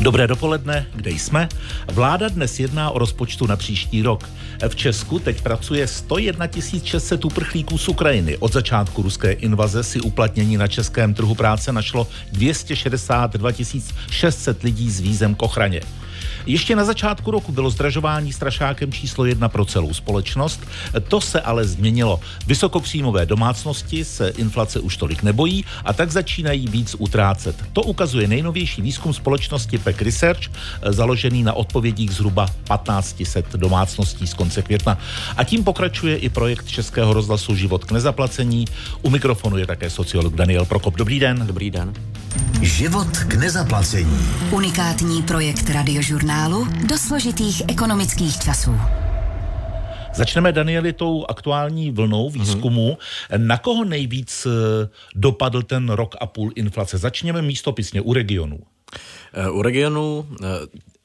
Dobré dopoledne, kde jsme? Vláda dnes jedná o rozpočtu na příští rok. V Česku teď pracuje 101 600 uprchlíků z Ukrajiny. Od začátku ruské invaze si uplatnění na českém trhu práce našlo 262 600 lidí s vízem k ochraně. Ještě na začátku roku bylo zdražování strašákem číslo jedna pro celou společnost. To se ale změnilo. Vysokopříjmové domácnosti se inflace už tolik nebojí a tak začínají víc utrácet. To ukazuje nejnovější výzkum společnosti PEC Research, založený na odpovědích zhruba 1500 domácností z konce května. A tím pokračuje i projekt Českého rozhlasu Život k nezaplacení. U mikrofonu je také sociolog Daniel Prokop. Dobrý den. Dobrý den. Život k nezaplacení. Unikátní projekt radiožurnálu do složitých ekonomických časů. Začneme, Danieli, tou aktuální vlnou výzkumu. Mm-hmm. Na koho nejvíc eh, dopadl ten rok a půl inflace? Začněme místopisně u regionů. Eh, u regionu eh,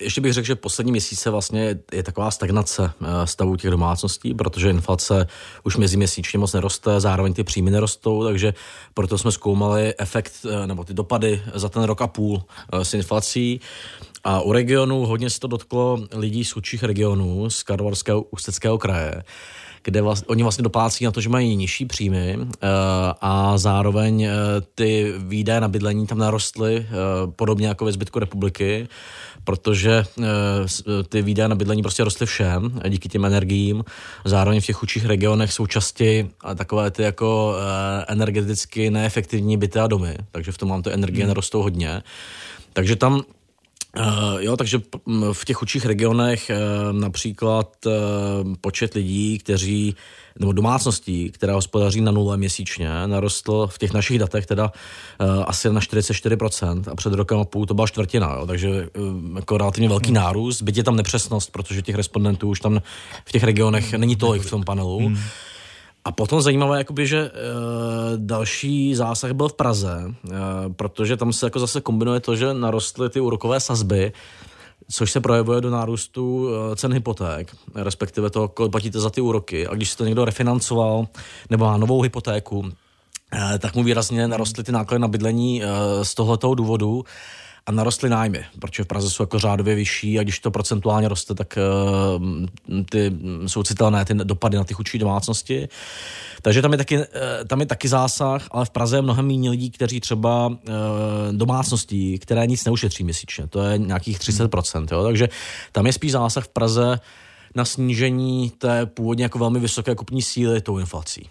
ještě bych řekl, že poslední měsíce vlastně je taková stagnace stavu těch domácností, protože inflace už meziměsíčně moc neroste, zároveň ty příjmy nerostou, takže proto jsme zkoumali efekt nebo ty dopady za ten rok a půl s inflací. A u regionu hodně se to dotklo lidí z chudších regionů, z Karlovarského ústeckého kraje, kde vlastně, oni vlastně doplácí na to, že mají nižší příjmy uh, a zároveň uh, ty výdaje na bydlení tam narostly uh, podobně jako ve zbytku republiky, protože ty výdaje na bydlení prostě rostly všem díky těm energiím. Zároveň v těch chudších regionech jsou častěji takové ty jako energeticky neefektivní byty a domy, takže v tom mám to energie hmm. nerostou hodně. Takže tam Uh, jo, takže v těch chudších regionech uh, například uh, počet lidí, kteří, nebo domácností, které hospodaří na nule měsíčně, narostl v těch našich datech teda uh, asi na 44% a před rokem a půl to byla čtvrtina, jo, takže uh, jako relativně velký hmm. nárůst, byť je tam nepřesnost, protože těch respondentů už tam v těch regionech není tolik v tom panelu. Hmm. A potom zajímavé, jakoby, že e, další zásah byl v Praze, e, protože tam se jako zase kombinuje to, že narostly ty úrokové sazby, což se projevuje do nárůstu e, cen hypoték, respektive to, kolik platíte za ty úroky. A když si to někdo refinancoval nebo má novou hypotéku, tak mu výrazně narostly ty náklady na bydlení z tohoto důvodu a narostly nájmy, protože v Praze jsou jako řádově vyšší a když to procentuálně roste, tak uh, ty jsou citelné ty dopady na ty chudší domácnosti. Takže tam je, taky, uh, tam je taky zásah, ale v Praze je mnohem méně lidí, kteří třeba uh, domácností, které nic neušetří měsíčně. To je nějakých 30%. Jo? Takže tam je spíš zásah v Praze na snížení té původně jako velmi vysoké kupní síly tou inflací.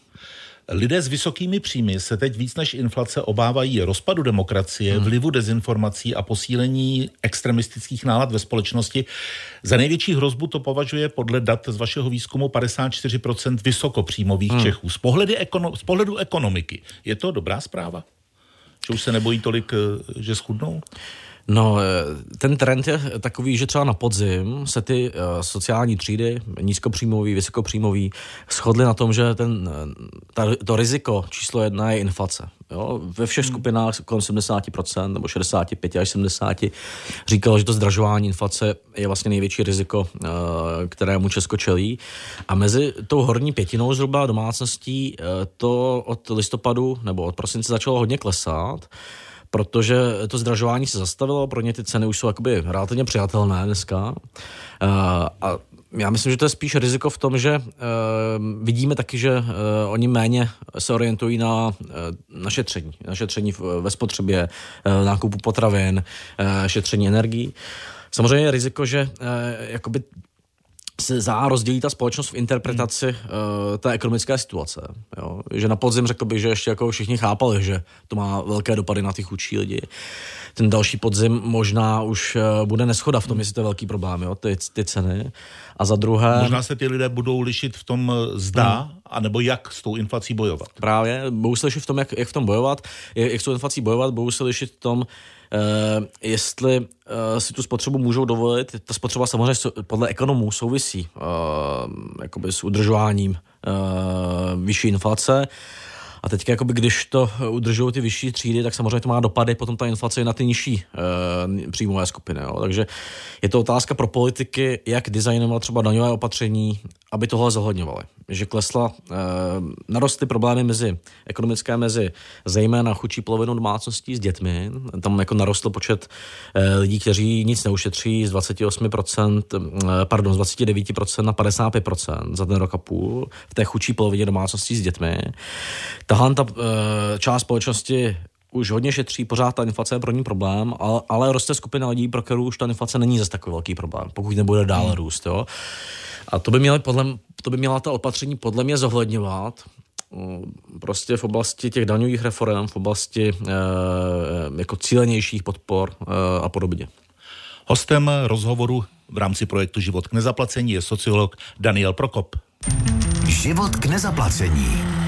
Lidé s vysokými příjmy se teď víc než inflace obávají rozpadu demokracie, hmm. vlivu dezinformací a posílení extremistických nálad ve společnosti. Za největší hrozbu to považuje podle dat z vašeho výzkumu 54% vysokopříjmových hmm. Čechů. Z, pohledy ekono, z pohledu ekonomiky je to dobrá zpráva? Že už se nebojí tolik, eh, že schudnou? No, eh, ten trend je takový, že třeba na podzim se ty uh, sociální třídy, nízkopříjmový, vysokopříjmový, shodly na tom, že ten, eh, ta, to riziko číslo jedna je inflace. Jo? Ve všech hmm. skupinách kolem 70% nebo 65 až 70 říkalo, že to zdražování inflace je vlastně největší riziko, kterému Česko čelí. A mezi tou horní pětinou zhruba domácností to od listopadu nebo od prosince začalo hodně klesat protože to zdražování se zastavilo, pro ně ty ceny už jsou jakoby relativně přijatelné dneska. Uh, a já myslím, že to je spíš riziko v tom, že uh, vidíme taky, že uh, oni méně se orientují na uh, naše šetření. Na šetření ve spotřebě, uh, nákupu potravin, uh, šetření energií. Samozřejmě je riziko, že uh, jakoby se zá rozdělí ta společnost v interpretaci hmm. uh, té ekonomické situace. Jo? Že na podzim řekl bych, že ještě jako všichni chápali, že to má velké dopady na ty chudší lidi. Ten další podzim možná už uh, bude neschoda v tom, jestli to je velký problém, jo? Ty, ty ceny. A za druhé... Možná se ty lidé budou lišit v tom eh, zda, hmm. anebo jak s tou inflací bojovat. Právě, budou se lišit v tom, jak, jak v tom bojovat, jak, jak s tou inflací bojovat, budou se lišit v tom, Uh, jestli uh, si tu spotřebu můžou dovolit. Ta spotřeba samozřejmě podle ekonomů souvisí uh, jakoby s udržováním vyšší inflace. A teď, jakoby, když to udržují ty vyšší třídy, tak samozřejmě to má dopady potom ta inflace na ty nižší uh, příjmové skupiny. Jo. Takže je to otázka pro politiky, jak designovat třeba daňové opatření, aby tohle zohledňovali. Že klesla, e, narostly problémy mezi, ekonomické mezi zejména chudší polovinou domácností s dětmi. Tam jako narostl počet e, lidí, kteří nic neušetří z 28%, e, pardon, z 29% na 55% za ten rok a půl v té chudší polovině domácností s dětmi. Tahle ta e, část společnosti už hodně šetří, pořád ta inflace je pro ní problém, ale, ale roste skupina lidí, pro kterou už ta inflace není zase takový velký problém, pokud nebude dále hmm. růst. Jo. A to by, měly podle, to by měla ta opatření podle mě zohledňovat, mm, prostě v oblasti těch daňových reform, v oblasti e, jako cílenějších podpor e, a podobně. Hostem rozhovoru v rámci projektu Život k nezaplacení je sociolog Daniel Prokop. Život k nezaplacení.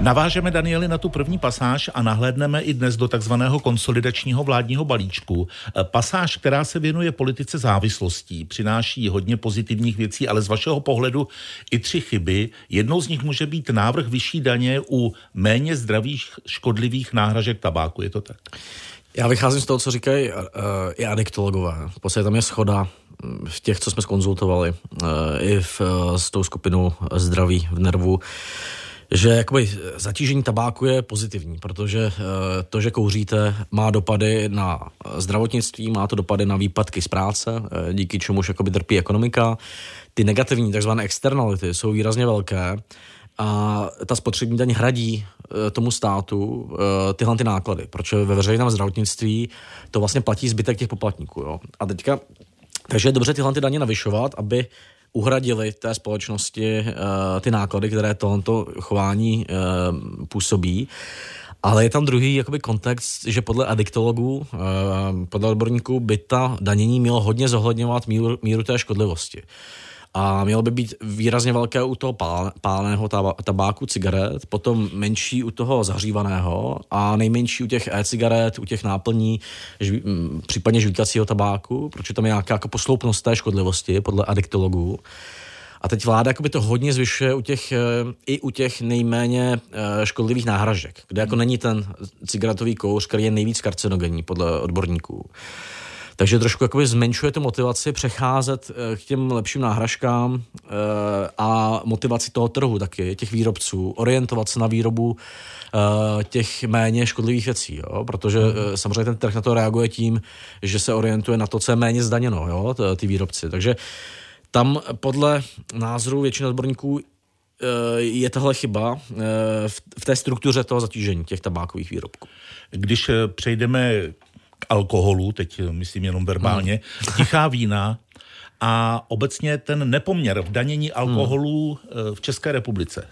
Navážeme, Danieli, na tu první pasáž a nahlédneme i dnes do takzvaného konsolidačního vládního balíčku. E, pasáž, která se věnuje politice závislostí, přináší hodně pozitivních věcí, ale z vašeho pohledu i tři chyby. Jednou z nich může být návrh vyšší daně u méně zdravých škodlivých náhražek tabáku. Je to tak? Já vycházím z toho, co říkají uh, i adiktologové. V podstatě tam je schoda v těch, co jsme skonzultovali, uh, i v, uh, s tou skupinou zdraví v nervu že jakoby zatížení tabáku je pozitivní, protože eh, to, že kouříte, má dopady na zdravotnictví, má to dopady na výpadky z práce, eh, díky čemuž jakoby trpí ekonomika. Ty negativní, takzvané externality, jsou výrazně velké a ta spotřební daň hradí eh, tomu státu tyhle ty náklady, protože ve veřejném zdravotnictví to vlastně platí zbytek těch poplatníků. Jo. A teďka, takže je dobře tyhle ty daně navyšovat, aby uhradili té společnosti uh, ty náklady, které tohoto chování uh, působí. Ale je tam druhý jakoby kontext, že podle adiktologů, uh, podle odborníků by ta danění mělo hodně zohledňovat míru, míru té škodlivosti a mělo by být výrazně velké u toho páleného tabáku, cigaret, potom menší u toho zahřívaného a nejmenší u těch e-cigaret, u těch náplní, žví, případně žvíkacího tabáku, protože tam je nějaká jako posloupnost té škodlivosti podle adiktologů. A teď vláda by to hodně zvyšuje u těch, e, i u těch nejméně e, škodlivých náhražek, kde jako není ten cigaretový kouř, který je nejvíc karcinogenní podle odborníků. Takže trošku jakoby zmenšuje tu motivaci přecházet eh, k těm lepším náhražkám eh, a motivaci toho trhu taky, těch výrobců, orientovat se na výrobu eh, těch méně škodlivých věcí, jo? protože hmm. samozřejmě ten trh na to reaguje tím, že se orientuje na to, co je méně zdaněno, jo? ty výrobci. Takže tam podle názoru většiny odborníků je tahle chyba v té struktuře toho zatížení těch tabákových výrobků. Když přejdeme alkoholu, teď myslím jenom verbálně, hmm. tichá vína a obecně ten nepoměr v danění alkoholu hmm. v České republice.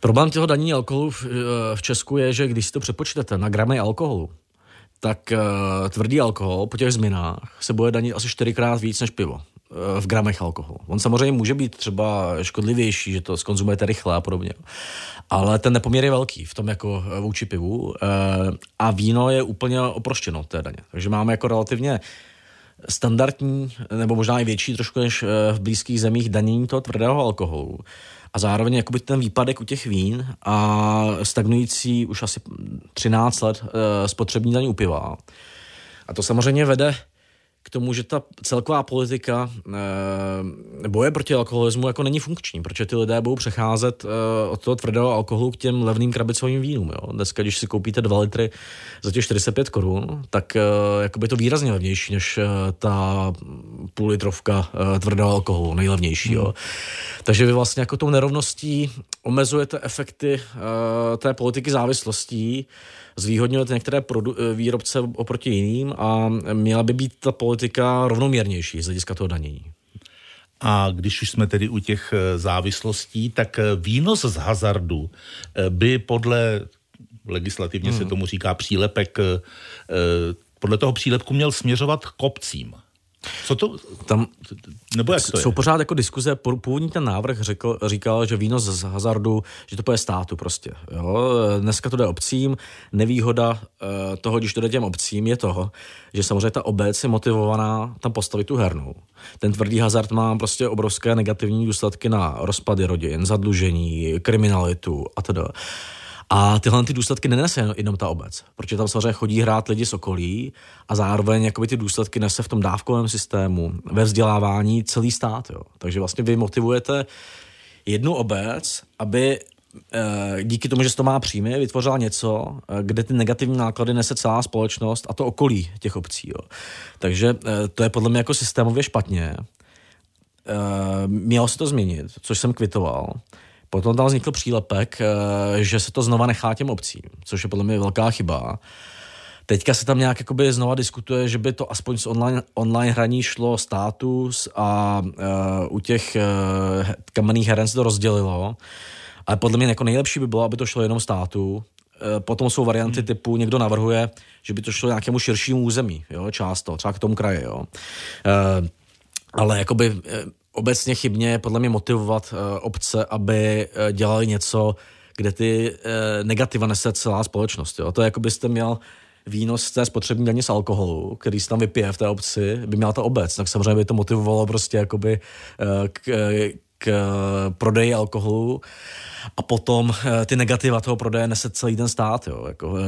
Problém toho danění alkoholu v, eh, v Česku je, že když si to přepočtete na gramy alkoholu, tak tvrdý alkohol po těch změnách se bude danit asi čtyřikrát víc než pivo v gramech alkoholu. On samozřejmě může být třeba škodlivější, že to skonzumujete rychle a podobně ale ten nepoměr je velký v tom jako eh, vůči pivu eh, a víno je úplně oproštěno té daně. Takže máme jako relativně standardní, nebo možná i větší trošku než eh, v blízkých zemích danění toho tvrdého alkoholu. A zároveň jakoby ten výpadek u těch vín a stagnující už asi 13 let spotřební daní u piva. A to samozřejmě vede k tomu, že ta celková politika e, boje proti alkoholismu jako není funkční, protože ty lidé budou přecházet e, od toho tvrdého alkoholu k těm levným krabicovým vínům. Jo. Dneska, když si koupíte 2 litry za těch 45 korun, tak e, jako by to výrazně levnější než e, ta půl litrovka e, tvrdého alkoholu, nejlevnější. Hmm. Jo. Takže vy vlastně jako tou nerovností omezujete efekty e, té politiky závislostí, zvýhodňujete některé produ- eh, výrobce oproti jiným a měla by být ta politika rovnoměrnější z hlediska toho danění. A když už jsme tedy u těch eh, závislostí, tak eh, výnos z hazardu by podle, legislativně hmm. se tomu říká přílepek, podle toho přílepku měl směřovat k obcím. Co to? Tam nebo jak to jsou je? pořád jako diskuze. Původní ten návrh řekl, říkal, že výnos z hazardu, že to půjde státu prostě. Jo? Dneska to jde obcím. Nevýhoda uh, toho, když to jde těm obcím, je toho, že samozřejmě ta obec je motivovaná tam postavit tu hernu. Ten tvrdý hazard má prostě obrovské negativní důsledky na rozpady rodin, zadlužení, kriminalitu a teda. A tyhle ty důsledky nenese jenom ta obec, protože tam samozřejmě chodí hrát lidi z okolí a zároveň jakoby ty důsledky nese v tom dávkovém systému, ve vzdělávání celý stát. Jo. Takže vlastně vy motivujete jednu obec, aby eh, díky tomu, že se to má příjmy, vytvořila něco, eh, kde ty negativní náklady nese celá společnost a to okolí těch obcí. Jo. Takže eh, to je podle mě jako systémově špatně. Mělo se to změnit, což jsem kvitoval. Potom tam vznikl přílepek, že se to znova nechá těm obcím, což je podle mě velká chyba. Teďka se tam nějak jakoby znova diskutuje, že by to aspoň z online, online hraní šlo status a uh, u těch uh, kamenných heren se to rozdělilo. Ale podle mě jako nejlepší by bylo, aby to šlo jenom státu. Uh, potom jsou varianty hmm. typu, někdo navrhuje, že by to šlo nějakému širšímu území, jo, část to, třeba k tomu kraji, jo. Uh, ale jakoby obecně chybně podle mě motivovat uh, obce, aby uh, dělali něco, kde ty uh, negativa nese celá společnost. Jo. To je jako byste měl výnos té spotřební daně z alkoholu, který se tam vypije v té obci, by měla ta obec, tak samozřejmě by to motivovalo prostě jakoby eh, k, k prodeji alkoholu a potom eh, ty negativa toho prodeje nese celý ten stát, jo, jako,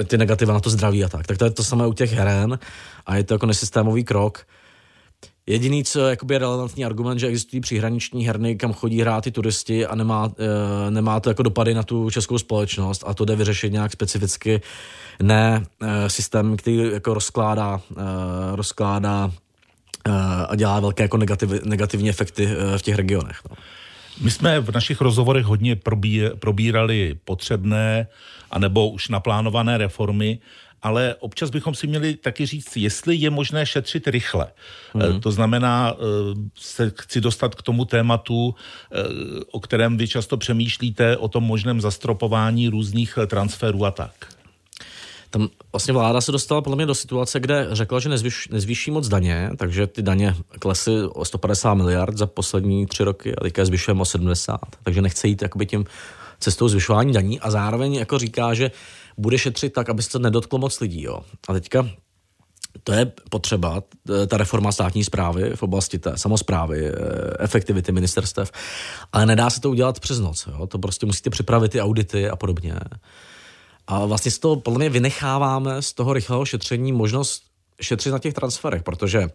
eh, ty negativa na to zdraví a tak. Tak to je to samé u těch heren a je to jako nesystémový krok. Jediný, co jakoby je relevantní argument, že existují příhraniční herny, kam chodí hrát i turisti a nemá, e, nemá to jako dopady na tu českou společnost a to jde vyřešit nějak specificky, ne e, systém, který jako rozkládá, e, rozkládá e, a dělá velké jako negativ, negativní efekty e, v těch regionech. No. My jsme v našich rozhovorech hodně probí, probírali potřebné anebo už naplánované reformy ale občas bychom si měli taky říct, jestli je možné šetřit rychle. Mm. To znamená, eh, se chci dostat k tomu tématu, eh, o kterém vy často přemýšlíte, o tom možném zastropování různých transferů a tak. Tam vlastně vláda se dostala podle mě do situace, kde řekla, že nezvyš, nezvýší moc daně, takže ty daně klesly o 150 miliard za poslední tři roky a teďka zvyšujeme o 70. Takže nechce jít jakoby tím cestou zvyšování daní a zároveň jako říká, že bude šetřit tak, aby se to nedotklo moc lidí. Jo. A teďka to je potřeba, ta reforma státní zprávy v oblasti té samozprávy, eh, efektivity ministerstev, ale nedá se to udělat přes noc. Jo? To prostě musíte připravit ty audity a podobně. A vlastně z toho podle mě vynecháváme z toho rychlého šetření možnost šetřit na těch transferech, protože uh,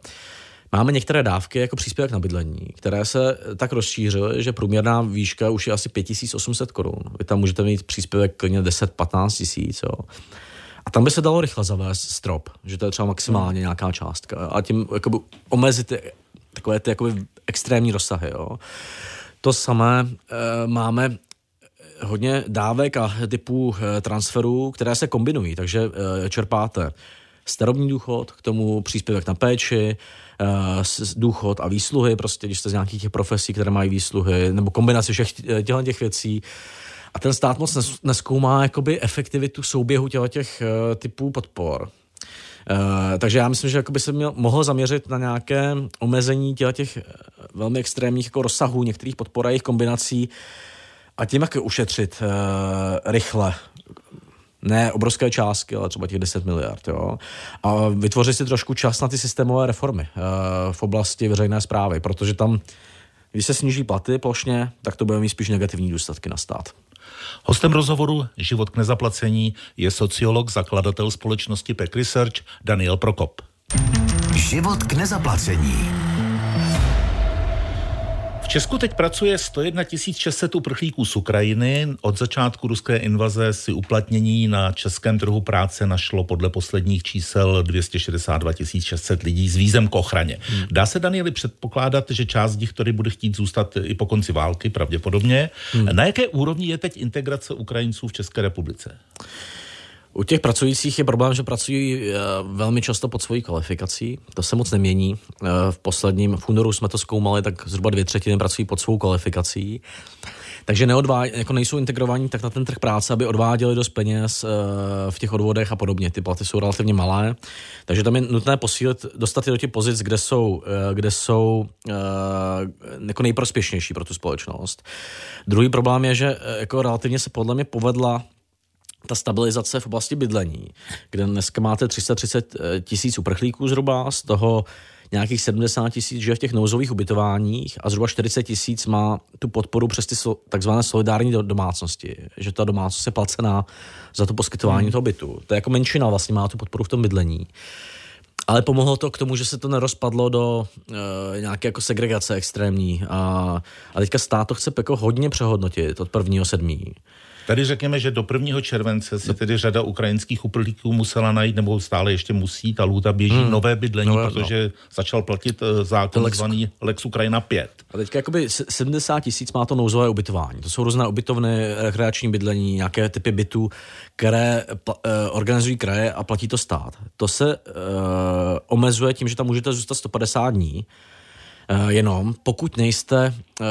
Máme některé dávky jako příspěvek na bydlení, které se tak rozšířily, že průměrná výška už je asi 5800 korun. Vy tam můžete mít příspěvek klidně 10-15 tisíc. A tam by se dalo rychle zavést strop, že to je třeba maximálně hmm. nějaká částka. A tím jakoby, omezit ty, takové ty jakoby, extrémní rozsahy. Jo. To samé e, máme hodně dávek a typů e, transferů, které se kombinují, takže e, čerpáte starobní důchod, k tomu příspěvek na péči, uh, důchod a výsluhy, prostě když jste z nějakých těch profesí, které mají výsluhy, nebo kombinaci všech těchto těch věcí. A ten stát moc neskoumá jakoby efektivitu souběhu těchto těch uh, typů podpor. Uh, takže já myslím, že by se měl, mohl zaměřit na nějaké omezení těch velmi extrémních jako rozsahů některých podpor a jejich kombinací a tím, jak ušetřit uh, rychle ne obrovské částky, ale třeba těch 10 miliard. Jo? A vytvořit si trošku čas na ty systémové reformy uh, v oblasti veřejné zprávy, protože tam, když se sníží platy plošně, tak to bude mít spíš negativní důsledky na stát. Hostem rozhovoru Život k nezaplacení je sociolog, zakladatel společnosti Peck Research Daniel Prokop. Život k nezaplacení. V Česku teď pracuje 101 600 uprchlíků z Ukrajiny. Od začátku ruské invaze si uplatnění na českém trhu práce našlo podle posledních čísel 262 600 lidí s vízem k ochraně. Hmm. Dá se, Danieli, předpokládat, že část z nich tady bude chtít zůstat i po konci války, pravděpodobně. Hmm. Na jaké úrovni je teď integrace Ukrajinců v České republice? U těch pracujících je problém, že pracují eh, velmi často pod svojí kvalifikací. To se moc nemění. Eh, v posledním, v únoru jsme to zkoumali, tak zhruba dvě třetiny pracují pod svou kvalifikací. Takže neodvá, jako nejsou integrovaní tak na ten trh práce, aby odváděli dost peněz eh, v těch odvodech a podobně. Ty platy jsou relativně malé, takže tam je nutné posílit, dostat je do těch pozic, kde jsou, kde jsou jako nejprospěšnější pro tu společnost. Druhý problém je, že jako relativně se podle mě povedla ta stabilizace v oblasti bydlení, kde dneska máte 330 eh, tisíc uprchlíků zhruba, z toho nějakých 70 tisíc žije v těch nouzových ubytováních a zhruba 40 tisíc má tu podporu přes ty takzvané solidární domácnosti, že ta domácnost je placená za to poskytování hmm. toho bytu. To je jako menšina vlastně má tu podporu v tom bydlení. Ale pomohlo to k tomu, že se to nerozpadlo do uh, nějaké jako segregace extrémní. A, a teďka stát to chce jako hodně přehodnotit od prvního sedmí. Tady řekněme, že do 1. července se tedy řada ukrajinských uprchlíků musela najít, nebo stále ještě musí, ta lůta běží hmm. nové bydlení, nové, protože no. začal platit eh, zákon Lex, zvaný Lex Ukrajina 5. A teďka jakoby 70 tisíc má to nouzové ubytování. To jsou různé ubytovny, rekreační bydlení, nějaké typy bytů, které uh, organizují kraje a platí to stát. To se uh, omezuje tím, že tam můžete zůstat 150 dní, uh, jenom pokud nejste uh,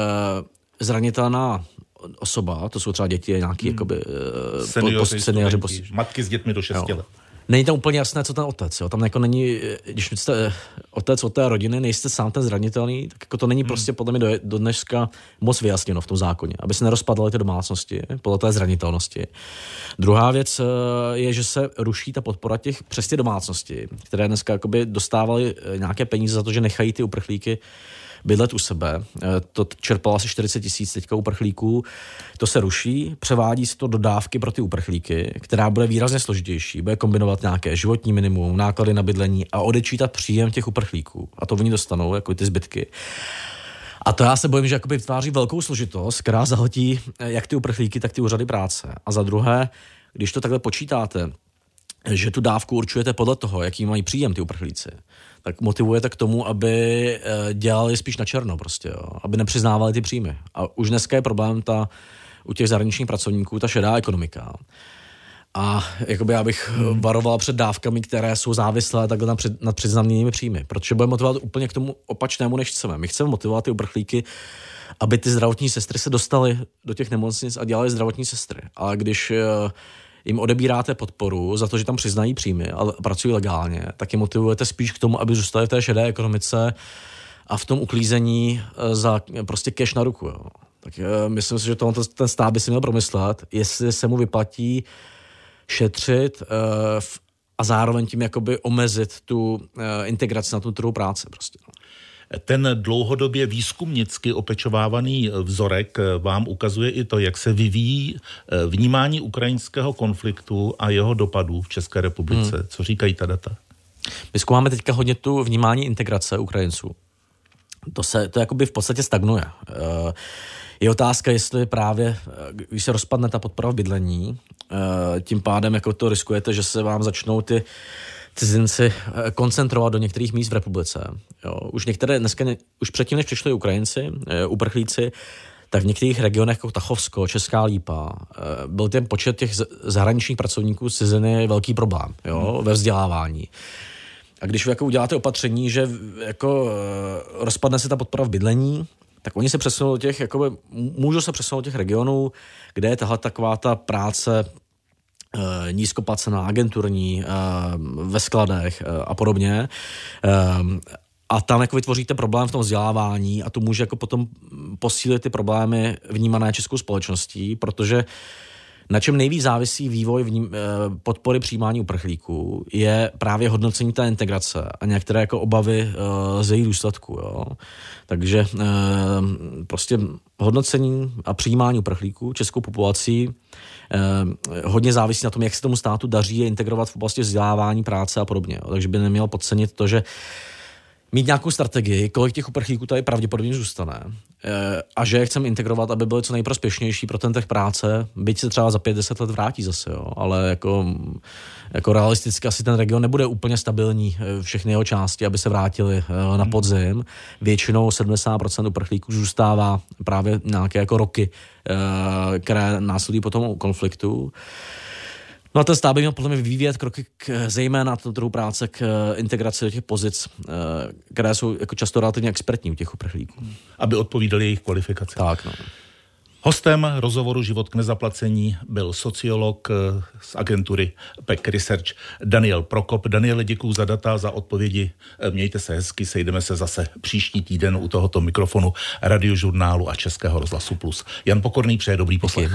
zranitelná osoba, to jsou třeba děti, nějaký hmm. jakoby, eh, seniori, seniori post... matky s dětmi do 6 let. Není tam úplně jasné, co ten otec. Jo. Tam jako není, když jste otec od té rodiny, nejste sám ten zranitelný, tak jako to není hmm. prostě podle mě do, do dneška moc vyjasněno v tom zákoně, aby se nerozpadaly ty domácnosti podle té zranitelnosti. Druhá věc eh, je, že se ruší ta podpora těch přes ty domácnosti, které dneska dostávaly eh, nějaké peníze za to, že nechají ty uprchlíky bydlet u sebe. Eh, to čerpalo asi 40 tisíc teďka uprchlíků. To se ruší, převádí se to do dávky pro ty uprchlíky, která bude výrazně složitější. Bude kombinovat nějaké životní minimum, náklady na bydlení a odečítat příjem těch uprchlíků. A to oni dostanou, jako ty zbytky. A to já se bojím, že jakoby vytváří velkou složitost, která zahltí eh, jak ty uprchlíky, tak ty úřady práce. A za druhé, když to takhle počítáte, že tu dávku určujete podle toho, jaký mají příjem ty uprchlíci, tak motivujete k tomu, aby eh, dělali spíš na černo prostě, jo. aby nepřiznávali ty příjmy. A už dneska je problém ta, u těch zahraničních pracovníků ta šedá ekonomika. A jakoby já bych hmm. varoval před dávkami, které jsou závislé takhle na před, nad přiznanými příjmy, protože budeme motivovat úplně k tomu opačnému, než chceme. My chceme motivovat ty uprchlíky, aby ty zdravotní sestry se dostaly do těch nemocnic a dělali zdravotní sestry. Ale když uh, jim odebíráte podporu za to, že tam přiznají příjmy a pracují legálně, tak je motivujete spíš k tomu, aby zůstali v té šedé ekonomice a v tom uklízení eh, za prostě cash na ruku. Jo. Tak eh, myslím si, že to, ten stát by si měl promyslet, jestli se mu vyplatí šetřit uh, a zároveň tím jakoby omezit tu integraci na tu trhu práce. Prostě. Ten dlouhodobě výzkumnicky opečovávaný vzorek vám ukazuje i to, jak se vyvíjí eh, vnímání ukrajinského konfliktu a jeho dopadů v České republice. Hmm. Co říkají ta data? My zkoumáme teďka hodně tu vnímání integrace Ukrajinců. To se to jakoby v podstatě stagnuje. Eh, je otázka, jestli právě, eh, když se rozpadne ta podpora v bydlení, tím pádem jako to riskujete, že se vám začnou ty cizinci eh, koncentrovat do některých míst v republice. Jo. Už některé, dneska, už předtím, než přišli Ukrajinci, eh, uprchlíci, tak v některých regionech jako Tachovsko, Česká Lípa, eh, byl ten počet těch zahraničních pracovníků ciziny velký problém jo, ve vzdělávání. A když jako uděláte opatření, že jako rozpadne se ta podpora v bydlení, tak oni se přesunou do těch, jako, můžou se přesunout do těch regionů, kde je tahle taková ta práce nízkoplacená agenturní eh, ve skladech eh, a podobně. A tam jako vytvoříte problém v tom vzdělávání a to může jako potom posílit ty problémy vnímané českou společností, protože na čem nejvíc závisí vývoj vním, podpory přijímání uprchlíků je právě hodnocení té integrace a některé jako obavy z její důsledku. Jo. Takže prostě hodnocení a přijímání uprchlíků českou populací Eh, hodně závisí na tom, jak se tomu státu daří je integrovat v oblasti vzdělávání, práce a podobně. Takže by neměl podcenit to, že mít nějakou strategii, kolik těch uprchlíků tady pravděpodobně zůstane eh, a že je chceme integrovat, aby byly co nejprospěšnější pro ten trh práce, byť se třeba za 50 let vrátí zase, jo. ale jako, jako realisticky asi ten region nebude úplně stabilní eh, všechny jeho části, aby se vrátili na hmm. podzim. Většinou 70% uprchlíků zůstává právě nějaké jako roky, eh, které následují potom konfliktu. No a ten stát by měl podle mě vyvíjet kroky k, zejména na trhu práce k eh, integraci do těch pozic, eh, které jsou jako často relativně expertní u těch uprchlíků. Aby odpovídali jejich kvalifikaci. Tak, no. Hostem rozhovoru Život k nezaplacení byl sociolog eh, z agentury PEC Research Daniel Prokop. Daniel, děkuji za data, za odpovědi. Mějte se hezky, sejdeme se zase příští týden u tohoto mikrofonu radiožurnálu a Českého rozhlasu Plus. Jan Pokorný přeje dobrý poslech.